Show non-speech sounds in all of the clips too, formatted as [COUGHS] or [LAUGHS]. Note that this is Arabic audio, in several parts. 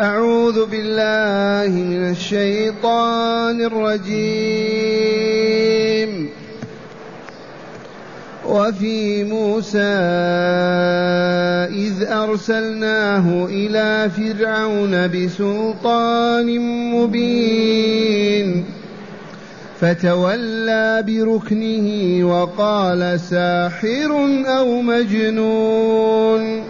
أعوذ بالله من الشيطان الرجيم. وفي موسى إذ أرسلناه إلى فرعون بسلطان مبين. فتولى بركنه وقال ساحر أو مجنون.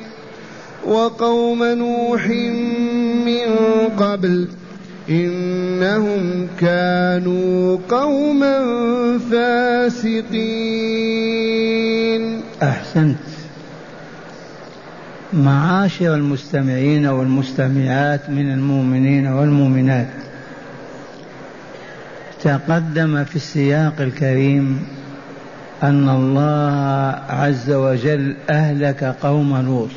وقوم نوح من قبل إنهم كانوا قوما فاسقين. أحسنت. معاشر المستمعين والمستمعات من المؤمنين والمؤمنات. تقدم في السياق الكريم أن الله عز وجل أهلك قوم لوط.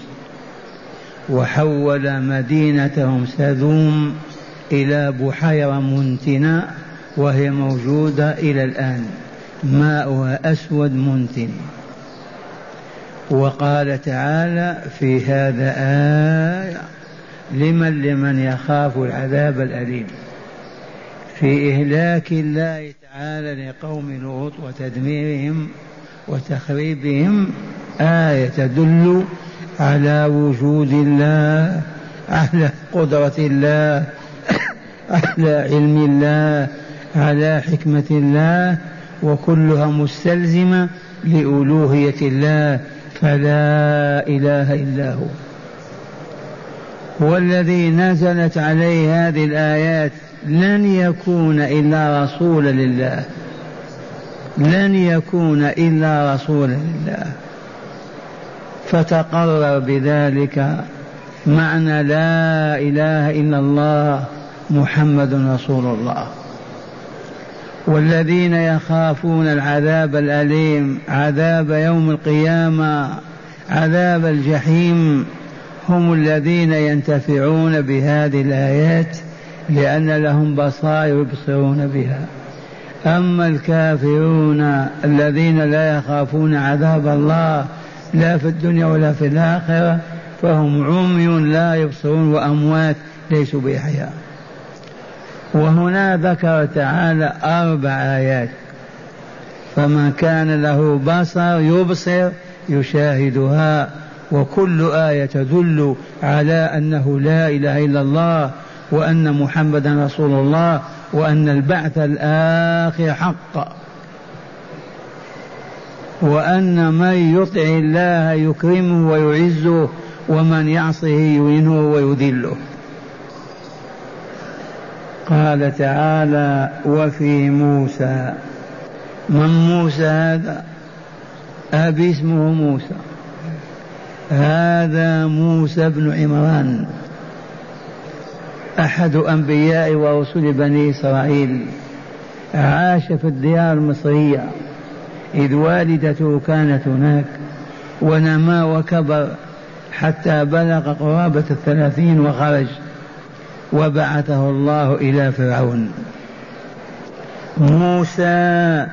وحول مدينتهم سذوم إلى بحيرة منتنة وهي موجودة إلى الآن. ماؤها أسود منتن. وقال تعالى في هذا آية لمن لمن يخاف العذاب الأليم. في إهلاك الله تعالى لقوم لوط وتدميرهم وتخريبهم آية تدل على وجود الله على قدرة الله على علم الله على حكمة الله وكلها مستلزمة لألوهية الله فلا إله إلا هو. والذي نزلت عليه هذه الآيات لن يكون إلا رسولا لله. لن يكون إلا رسولا لله. فتقرر بذلك معنى لا إله إلا الله محمد رسول الله. والذين يخافون العذاب الأليم عذاب يوم القيامة عذاب الجحيم هم الذين ينتفعون بهذه الآيات لأن لهم بصائر يبصرون بها. أما الكافرون الذين لا يخافون عذاب الله لا في الدنيا ولا في الآخرة فهم عمي لا يبصرون وأموات ليسوا بأحياء. وهنا ذكر تعالى أربع آيات. فمن كان له بصر يبصر يشاهدها وكل آية تدل على أنه لا إله إلا الله وأن محمدا رسول الله وأن البعث الآخر حق وأن من يطع الله يكرمه ويعزه ومن يعصه يهينه ويذله. قال تعالى وفي موسى. من موسى هذا؟ أبي اسمه موسى. هذا موسى بن عمران أحد أنبياء ورسل بني إسرائيل عاش في الديار المصرية. إذ والدته كانت هناك ونما وكبر حتى بلغ قرابة الثلاثين وخرج وبعثه الله إلى فرعون. موسى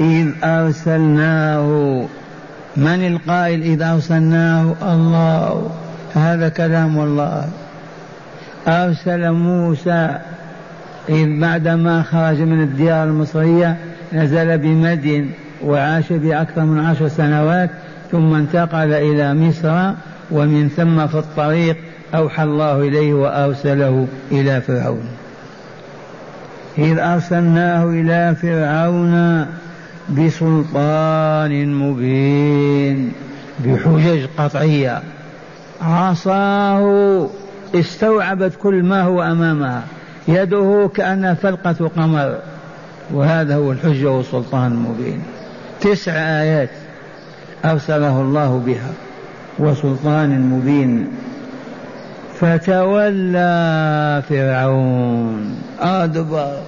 إذ أرسلناه من القائل إذ أرسلناه؟ الله. هذا كلام الله. أرسل موسى إذ بعدما خرج من الديار المصرية نزل بمدين وعاش بأكثر من عشر سنوات ثم انتقل إلى مصر ومن ثم في الطريق أوحى الله إليه وأرسله إلى فرعون. إذ أرسلناه إلى فرعون بسلطان مبين بحجج قطعية. عصاه استوعبت كل ما هو أمامها. يده كأنها فلقة قمر. وهذا هو الحجة والسلطان المبين. تسع آيات أرسله الله بها وسلطان مبين. فتولى فرعون. أدبر.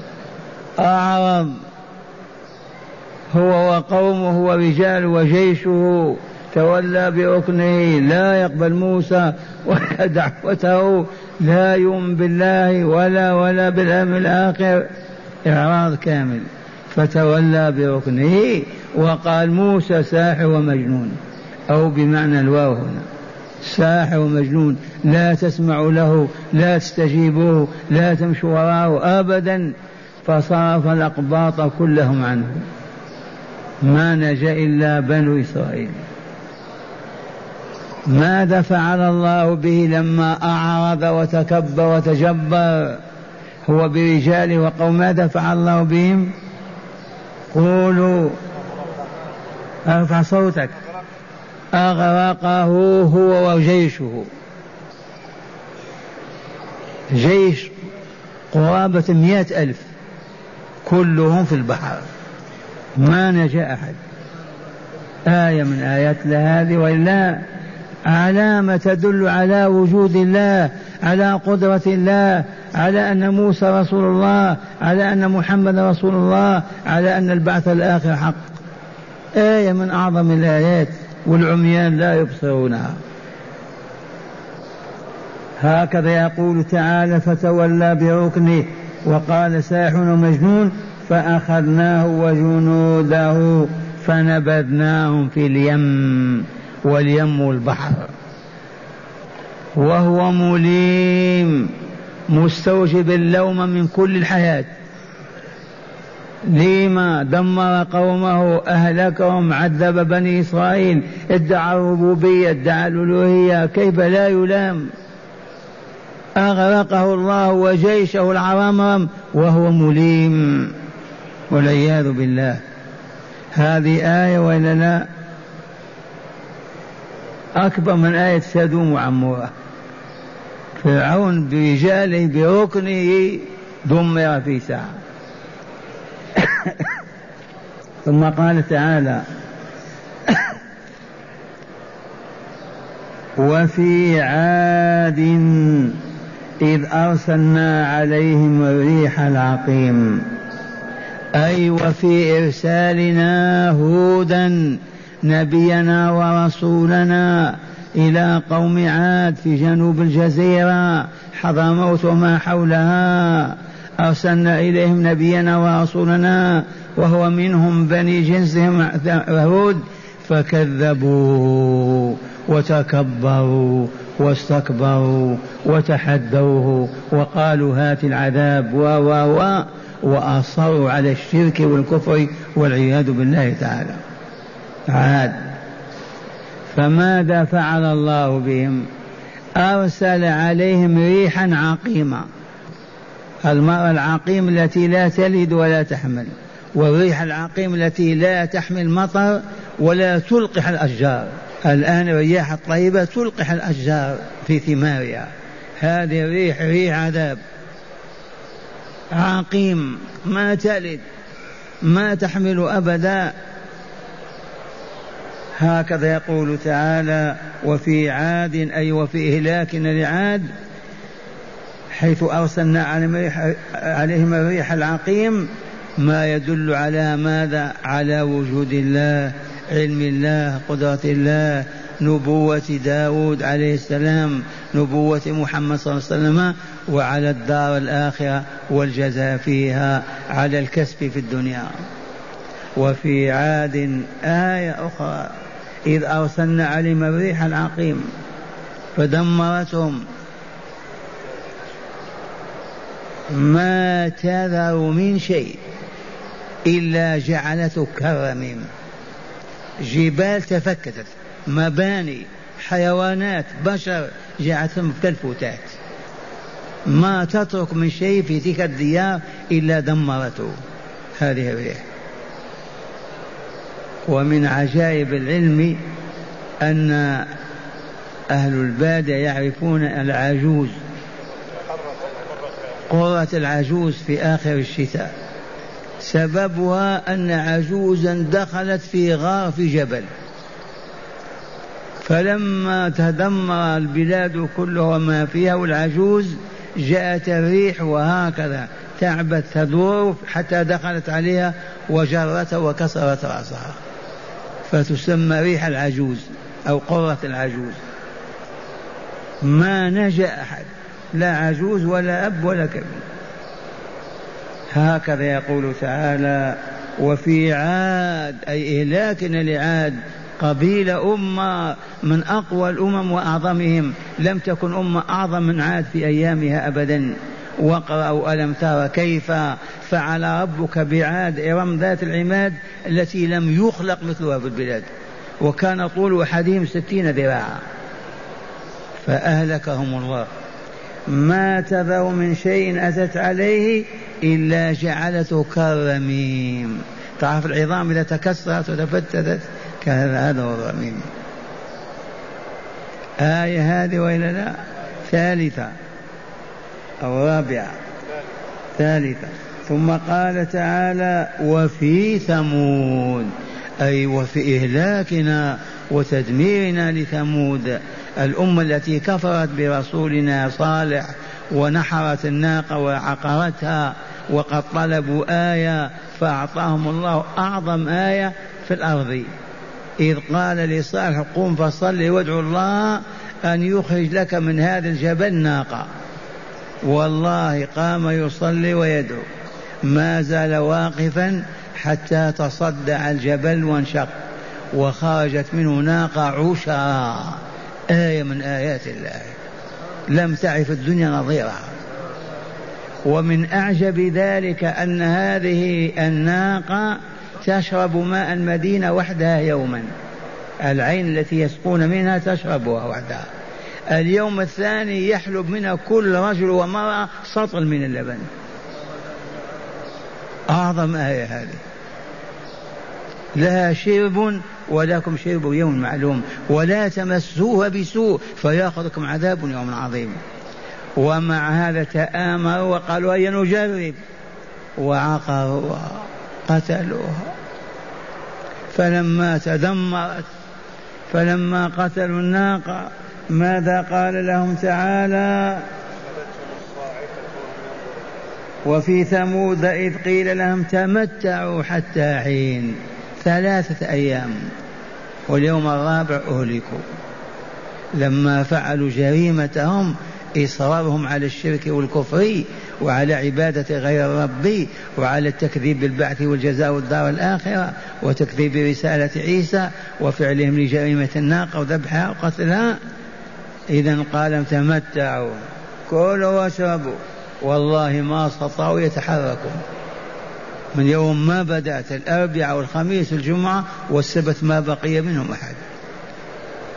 أعرض هو وقومه ورجال وجيشه. تولى بركنه. لا يقبل موسى ولا [LAUGHS] دعوته. لا يؤمن بالله ولا ولا بالأمر الآخر. إعراض كامل. فتولى بركنه وقال موسى ساحر ومجنون. أو بمعنى الواو هنا. ساحر ومجنون. لا تسمع له لا تستجيبوه لا تمشوا وراءه أبدا. فصرف الأقباط كلهم عنه. ما نجا إلا بنو إسرائيل. ماذا فعل الله به لما أعرض وتكبر وتجبر؟ هو برجاله وقوم ماذا فعل الله بهم؟ قولوا ارفع صوتك. أغرقه هو وجيشه. جيش قرابة مئة ألف. كلهم في البحر. ما نجا أحد. آية من آيات هذه وإلا علامة تدل على وجود الله على قدرة الله على أن موسى رسول الله على أن محمد رسول الله على أن البعث الآخر حق. آية من أعظم الآيات والعميان لا يبصرونها. هكذا يقول تعالى فتولى بركنه وقال ساحر ومجنون فأخذناه وجنوده فنبذناهم في اليم واليم البحر وهو مليم مستوجب اللوم من كل الحياة. لما دمر قومه أهلكهم عذب بني إسرائيل ادعى الربوبية ادعى الألوهية كيف لا يلام؟ أغرقه الله وجيشه العرمرم وهو مليم. والعياذ بالله. هذه آية وإلا لا أكبر من آية سدوم وعمورة. فرعون برجاله بركنه دمر في ساعة. [COUGHS] ثم قال تعالى [COUGHS] وفي عاد إذ أرسلنا عليهم الريح العقيم. أي وفي إرسالنا هودا نبينا ورسولنا إلى قوم عاد في جنوب الجزيرة حضرموت وما حولها. أرسلنا إليهم نبينا ورسولنا وهو منهم بني جنسهم هود فكذبوه وتكبروا واستكبروا وتحدوه وقالوا هات العذاب و و و وأصروا على الشرك والكفر والعياذ بالله تعالى. عاد. فماذا فعل الله بهم؟ أرسل عليهم ريحا عقيمة المرأة العقيم التي لا تلد ولا تحمل والريح العقيم التي لا تحمل مطر ولا تلقح الأشجار. الآن الرياح الطيبة تلقح الأشجار في ثمارها. هذه الريح ريح عذاب. عقيم ما تلد ما تحمل أبدا. هكذا يقول تعالى وفي عاد أي وفي إهلاكنا لعاد حيث أرسلنا عليهم الريح العقيم ما يدل على ماذا؟ على وجود الله علم الله قدرة الله نبوة داود عليه السلام نبوة محمد صلى الله عليه وسلم وعلى الدار الآخرة والجزاء فيها على الكسب في الدنيا. وفي عاد آية أخرى. إذ أرسلنا عليهم الريح العقيم فدمرتهم. ما تذر من شيء إلا جعلته كرميم. جبال تفككت مباني حيوانات بشر جعلتهم كالفتات ما تترك من شيء في تلك الديار إلا دمرته. هذه الريح. ومن عجائب العلم أن أهل البادية يعرفون العجوز قرة العجوز في آخر الشتاء. سببها أن عجوزا دخلت في غار في جبل. فلما تدمر البلاد كلها وما فيها والعجوز جاءت الريح وهكذا تعبت تدور حتى دخلت عليها وجرت وكسرت رأسها. فتسمى ريح العجوز أو قرة العجوز. ما نجأ أحد لا عجوز ولا أب ولا كبير. هكذا يقول تعالى وفي عاد أي إهلاكنا لعاد قبيلة أمة من أقوى الأمم وأعظمهم لم تكن أمة أعظم من عاد في أيامها أبدا. واقرأوا ألم ترى كيف فعل ربك بعاد إرم ذات العماد التي لم يخلق مثلها في البلاد. وكان طول أحدهم ستين ذراعا. فأهلكهم الله. ما تذر من شيء أتت عليه إلا جعلته كالرميم. تعرف العظام إذا تكسرت وتفتتت؟ كان هذا هو الرميم. آية هذه وإلا لا؟ ثالثة. أو رابعة ثالثة ثم قال تعالى وفي ثمود. أي وفي إهلاكنا وتدميرنا لثمود. الأمة التي كفرت برسولنا صالح ونحرت الناقة وعقرتها وقد طلبوا آية فأعطاهم الله أعظم آية في الأرض. إذ قال لصالح قم فصل وادعو الله أن يخرج لك من هذا الجبل ناقة. والله قام يصلي ويدعو. ما زال واقفا حتى تصدع الجبل وانشق وخرجت منه ناقة عشا آية من آيات الله. لم تعرف الدنيا نظيرها ومن أعجب ذلك أن هذه الناقة تشرب ماء المدينة وحدها يوما. العين التي يسقون منها تشربها وحدها. اليوم الثاني يحلب منها كل رجل ومرأة سطل من اللبن. أعظم آية هذه. لها شرب ولكم شرب يوم معلوم. ولا تمسوها بسوء فيأخذكم عذاب يوم عظيم. ومع هذا تآمروا وقالوا هيا نجرب؟ وعقروها قتلوها. فلما تدمرت فلما قتلوا الناقة ماذا قال لهم تعالى وفي ثمود إذ قيل لهم تمتعوا حتى حين ثلاثة أيام واليوم الرابع أهلكوا. لما فعلوا جريمتهم إصرارهم على الشرك والكفر وعلى عبادة غير الرب وعلى التكذيب بالبعث والجزاء والدار الآخرة وتكذيب رسالة عيسى وفعلهم لجريمة الناقة وذبحها وقتلها. إذا قال تمتعوا. كلوا واشربوا. والله ما استطاعوا يتحركوا من يوم ما بدأت الأربعاء والخميس والجمعة والسبت ما بقي منهم أحد.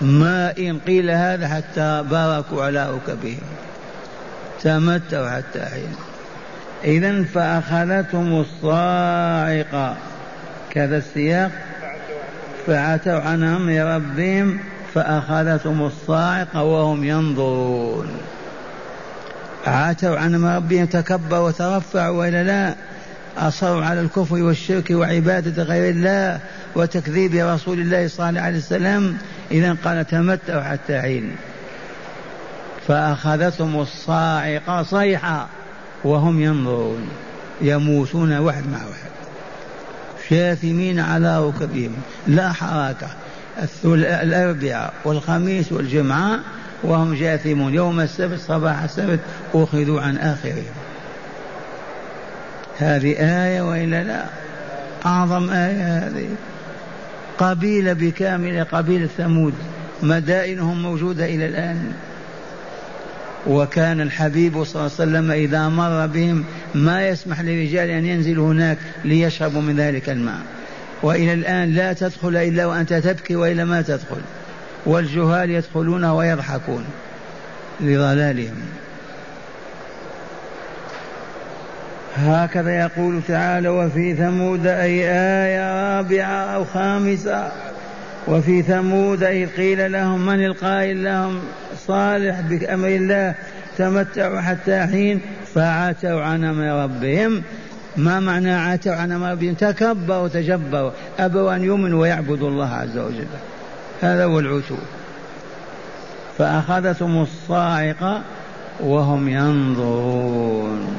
ما إن قيل هذا حتى باركوا على ركبهم. تمتعوا حتى حين. إذا فأخذتهم الصاعقة. كذا السياق. فعتوا عن أمر ربهم فأخذتهم الصاعقة وهم ينظرون. عاتوا عن ربهم تكبروا وترفعوا وإلا لا. أصروا على الكفر والشرك وعبادة غير الله وتكذيب رسول الله صلى الله عليه وسلم. إذا قال تمتعوا حتى حين. فأخذتهم الصاعقة صيحة وهم ينظرون. يموتون واحد مع واحد. شاثمين على ركبهم. لا حركة. الأربعاء والخميس والجمعة وهم جاثمون. يوم السبت صباح السبت أخذوا عن آخرهم. هذه آية وإلا لا؟ أعظم آية هذه. قبيلة بكاملة قبيلة ثمود. مدائنهم موجودة إلى الآن. وكان الحبيب صلى الله عليه وسلم إذا مر بهم ما يسمح للرجال أن ينزلوا هناك ليشربوا من ذلك الماء. وإلى الآن لا تدخل إلا وأنت تبكي وإلا ما تدخل. والجهال يدخلون ويضحكون لضلالهم. هكذا يقول تعالى وفي ثمود أي آية رابعة أو خامسة. وفي ثمود إذ قيل لهم من القائل لهم؟ صالح بأمر الله. تمتعوا حتى حين فعتوا عن أمر ربهم ما معنى عتوا عن أمر ربهم تكبروا وتجبروا أبوا أن يؤمنوا ويعبدوا الله عز وجل. هذا هو العتو. فأخذتهم الصاعقة وهم ينظرون.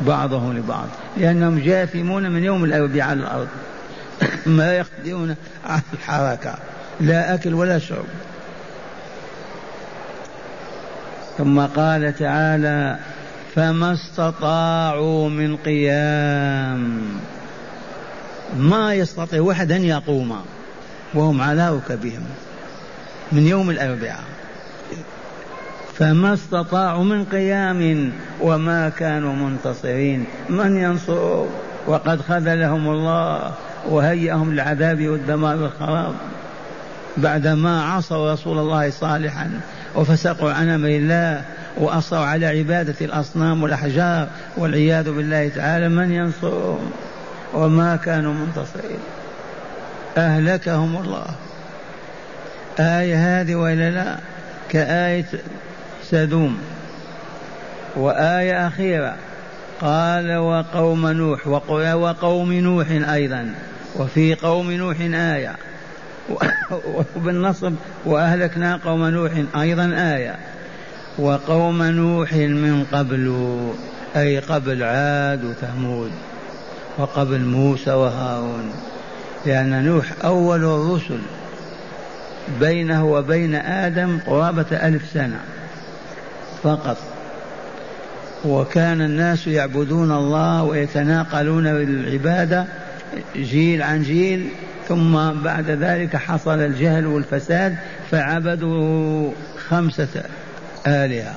بعضهم لبعض. لأنهم جاثمون من يوم الأربعاء على الأرض. [COUGHS] ما يقدرون على الحركة. لا أكل ولا شرب. ثم قال تعالى فما استطاعوا من قيام. ما يستطيع واحد أن يقوم. وهم على ركبهم من يوم الأربعاء. فما استطاعوا من قيام. وما كانوا منتصرين. من ينصر؟ وقد خذلهم الله. وهيئهم للعذاب والدمار والخراب. بعدما عصوا رسول الله صالحا. وفسقوا عن أمر الله وأصروا على عبادة الأصنام والأحجار والعياذ بالله تعالى من ينصرهم وما كانوا منتصرين. أهلكهم الله. آية هذه وإلا لا؟ كآية سدوم. وآية أخيرة. قال وقوم نوح وقوم نوح أيضا. وفي قوم نوح آية. وبالنصب وأهلكنا قوم نوح أيضا آية. وقوم نوح من قبل أي قبل عاد وثمود وقبل موسى وهارون. لأن نوح أول الرسل بينه وبين آدم قرابة ألف سنة فقط. وكان الناس يعبدون الله ويتناقلون بالعبادة جيل عن جيل ثم بعد ذلك حصل الجهل والفساد فعبدوا خمسة آلهة.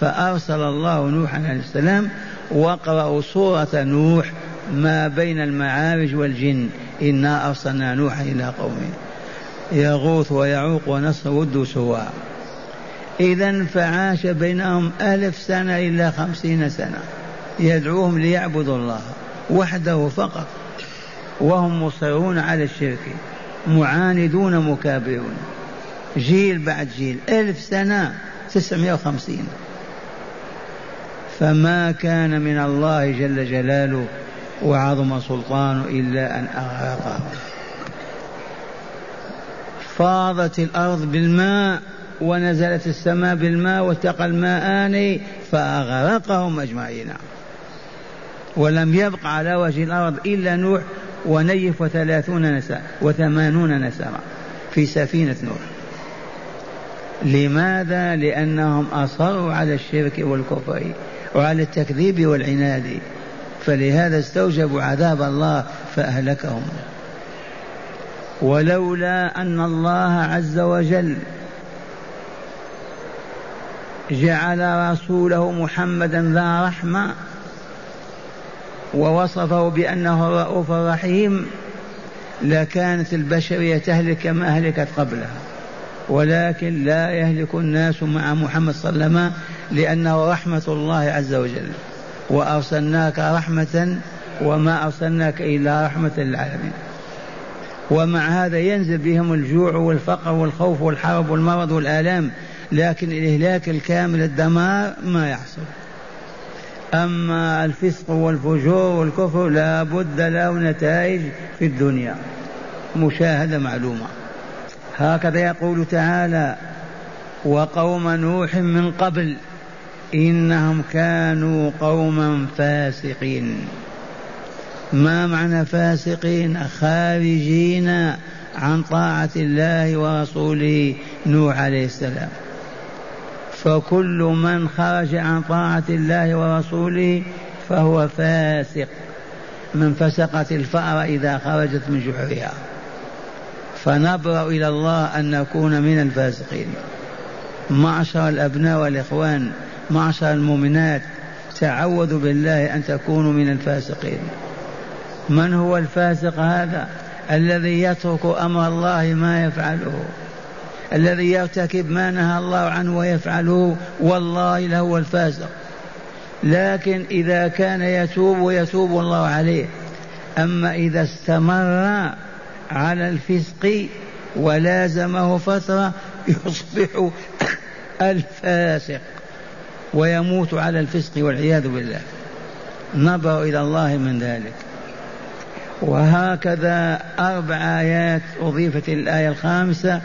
فأرسل الله نوحا عليه السلام واقرأوا سورة نوح ما بين المعارج والجن. إنا أرسلنا نوحا إلى قومه. يغوث ويعوق ونصر ود سواء إذا فعاش بينهم ألف سنة إلا خمسين سنة. يدعوهم ليعبدوا الله وحده فقط. وهم مصرون على الشرك معاندون مكابرون. جيل بعد جيل ألف سنة تسعمائة وخمسين. فما كان من الله جل جلاله وعظم سلطانه إلا أن أغرقه فاضت الأرض بالماء ونزلت السماء بالماء والتقى الماءان فأغرقهم أجمعين. ولم يبق على وجه الأرض إلا نوح ونيف وثلاثون نساء وثمانون نسمة في سفينة نوح. لماذا؟ لأنهم أصروا على الشرك والكفر وعلى التكذيب والعناد. فلهذا استوجبوا عذاب الله فأهلكهم. ولولا أن الله عز وجل جعل رسوله محمدا ذا رحمة ووصفه بأنه الرؤوف الرحيم لكانت البشرية تهلك كما أهلكت قبلها. ولكن لا يهلك الناس مع محمد صلى الله عليه وسلم لأنه رحمة الله عز وجل. وأرسلناك رحمة وما أرسلناك إلا رحمة للعالمين. ومع هذا ينزل بهم الجوع والفقر والخوف والحرب والمرض والآلام لكن الإهلاك الكامل الدمار ما يحصل. أما الفسق والفجور والكفر لا بد له نتائج في الدنيا. مشاهدة معلومة. هكذا يقول تعالى وقوم نوح من قبل إنهم كانوا قوما فاسقين. ما معنى فاسقين؟ خارجين عن طاعة الله ورسوله نوح عليه السلام. فكل من خرج عن طاعة الله ورسوله فهو فاسق. من فسقت الفأر إذا خرجت من جحرها فنبرأ إلى الله أن نكون من الفاسقين. معشر الأبناء والإخوان معشر المؤمنات تعوذوا بالله أن تكونوا من الفاسقين. من هو الفاسق هذا؟ الذي يترك أمر الله ما يفعله. الذي يرتكب ما نهى الله عنه ويفعله والله لهو الفاسق لكن إذا كان يتوب يتوب الله عليه. أما إذا استمر على الفسق ولازمه فترة يصبح [COUGHS] الفاسق ويموت على الفسق والعياذ بالله. نبر إلى الله من ذلك. وهكذا أربع آيات أضيفت الآية الخامسة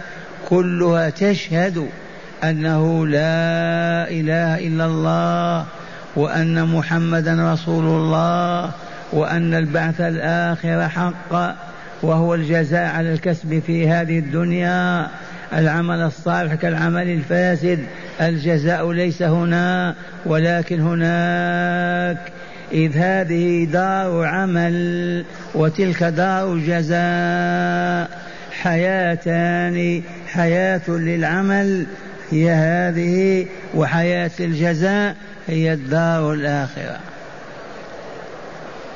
كلها تشهد أنه لا إله إلا الله وأن محمدا رسول الله وأن البعث الآخر حق وهو الجزاء على الكسب في هذه الدنيا. العمل الصالح كالعمل الفاسد الجزاء ليس هنا ولكن هناك. إذ هذه دار عمل وتلك دار جزاء. حياتان حياة للعمل هي هذه وحياة الجزاء هي الدار الآخرة.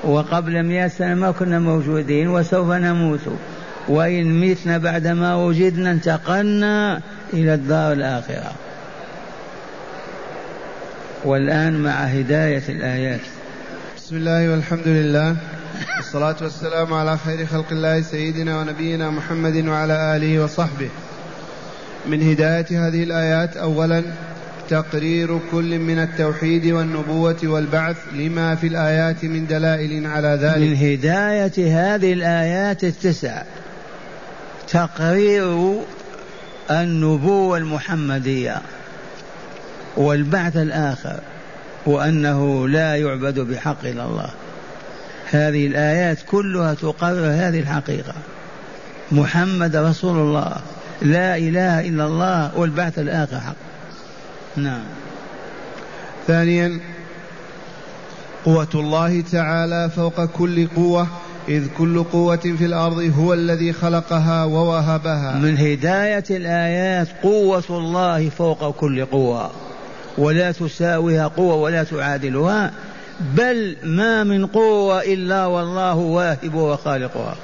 وقبل مئة سنة ما كنا موجودين وسوف نموت. وإن متنا بعدما وجدنا انتقلنا إلى الدار الآخرة. والآن مع هداية الآيات. بسم الله والحمد لله. والصلاة والسلام على خير خلق الله سيدنا ونبينا محمد وعلى آله وصحبه. من هداية هذه الآيات أولا تقرير كل من التوحيد والنبوة والبعث لما في الآيات من دلائل على ذلك. من هداية هذه الآيات التسع تقرير النبوة المحمدية والبعث الآخر وأنه لا يعبد بحق إلا الله. هذه الآيات كلها تقرر هذه الحقيقة. محمد رسول الله. لا إله إلا الله والبعث الآخر حق. نعم. ثانيا قوة الله تعالى فوق كل قوة إذ كل قوة في الأرض هو الذي خلقها ووهبها. من هداية الآيات قوة الله فوق كل قوة. ولا تساويها قوة ولا تعادلها. بل ما من قوة إلا والله واهب وخالقها.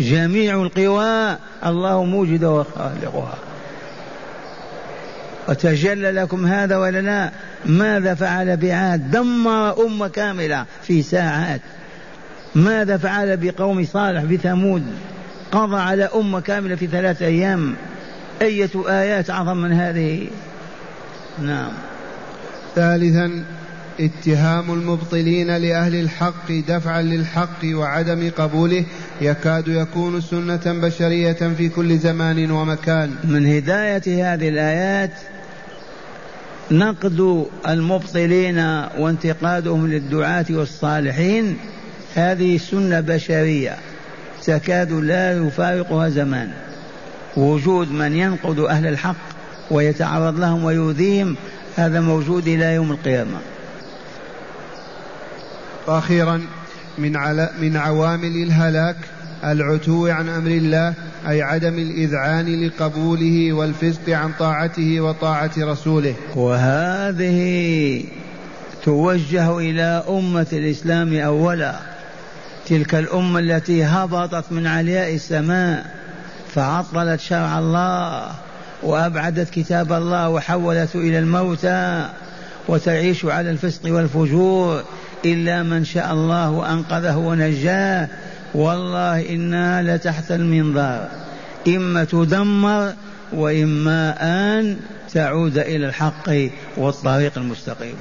جميع القوى الله موجد وخالقها. وتجلى لكم هذا ولا لا؟ ماذا فعل بعاد؟ دمر أمة كاملة في ساعات. ماذا فعل بقوم صالح بثمود؟ قضى على أمة كاملة في ثلاثة أيام. أية آيات أعظم من هذه؟ نعم. ثالثا اتهام المبطلين لأهل الحق دفعا للحق وعدم قبوله يكاد يكون سنة بشرية في كل زمان ومكان. من هداية هذه الآيات نقد المبطلين وانتقادهم للدعاة والصالحين هذه سنة بشرية تكاد لا يفارقها زمان. وجود من ينقد أهل الحق ويتعرض لهم ويؤذيهم هذا موجود إلى يوم القيامة. وأخيرا من على من عوامل الهلاك العتو عن أمر الله أي عدم الإذعان لقبوله والفسق عن طاعته وطاعة رسوله. وهذه توجه إلى أمة الإسلام اولا. تلك الأمة التي هبطت من علياء السماء فعطلت شرع الله وأبعدت كتاب الله وحولته إلى الموتى وتعيش على الفسق والفجور. إلا من شاء الله وأنقذه ونجاه. والله إنها لتحت المنظار. إما تدمر وإما أن تعود إلى الحق والطريق المستقيم.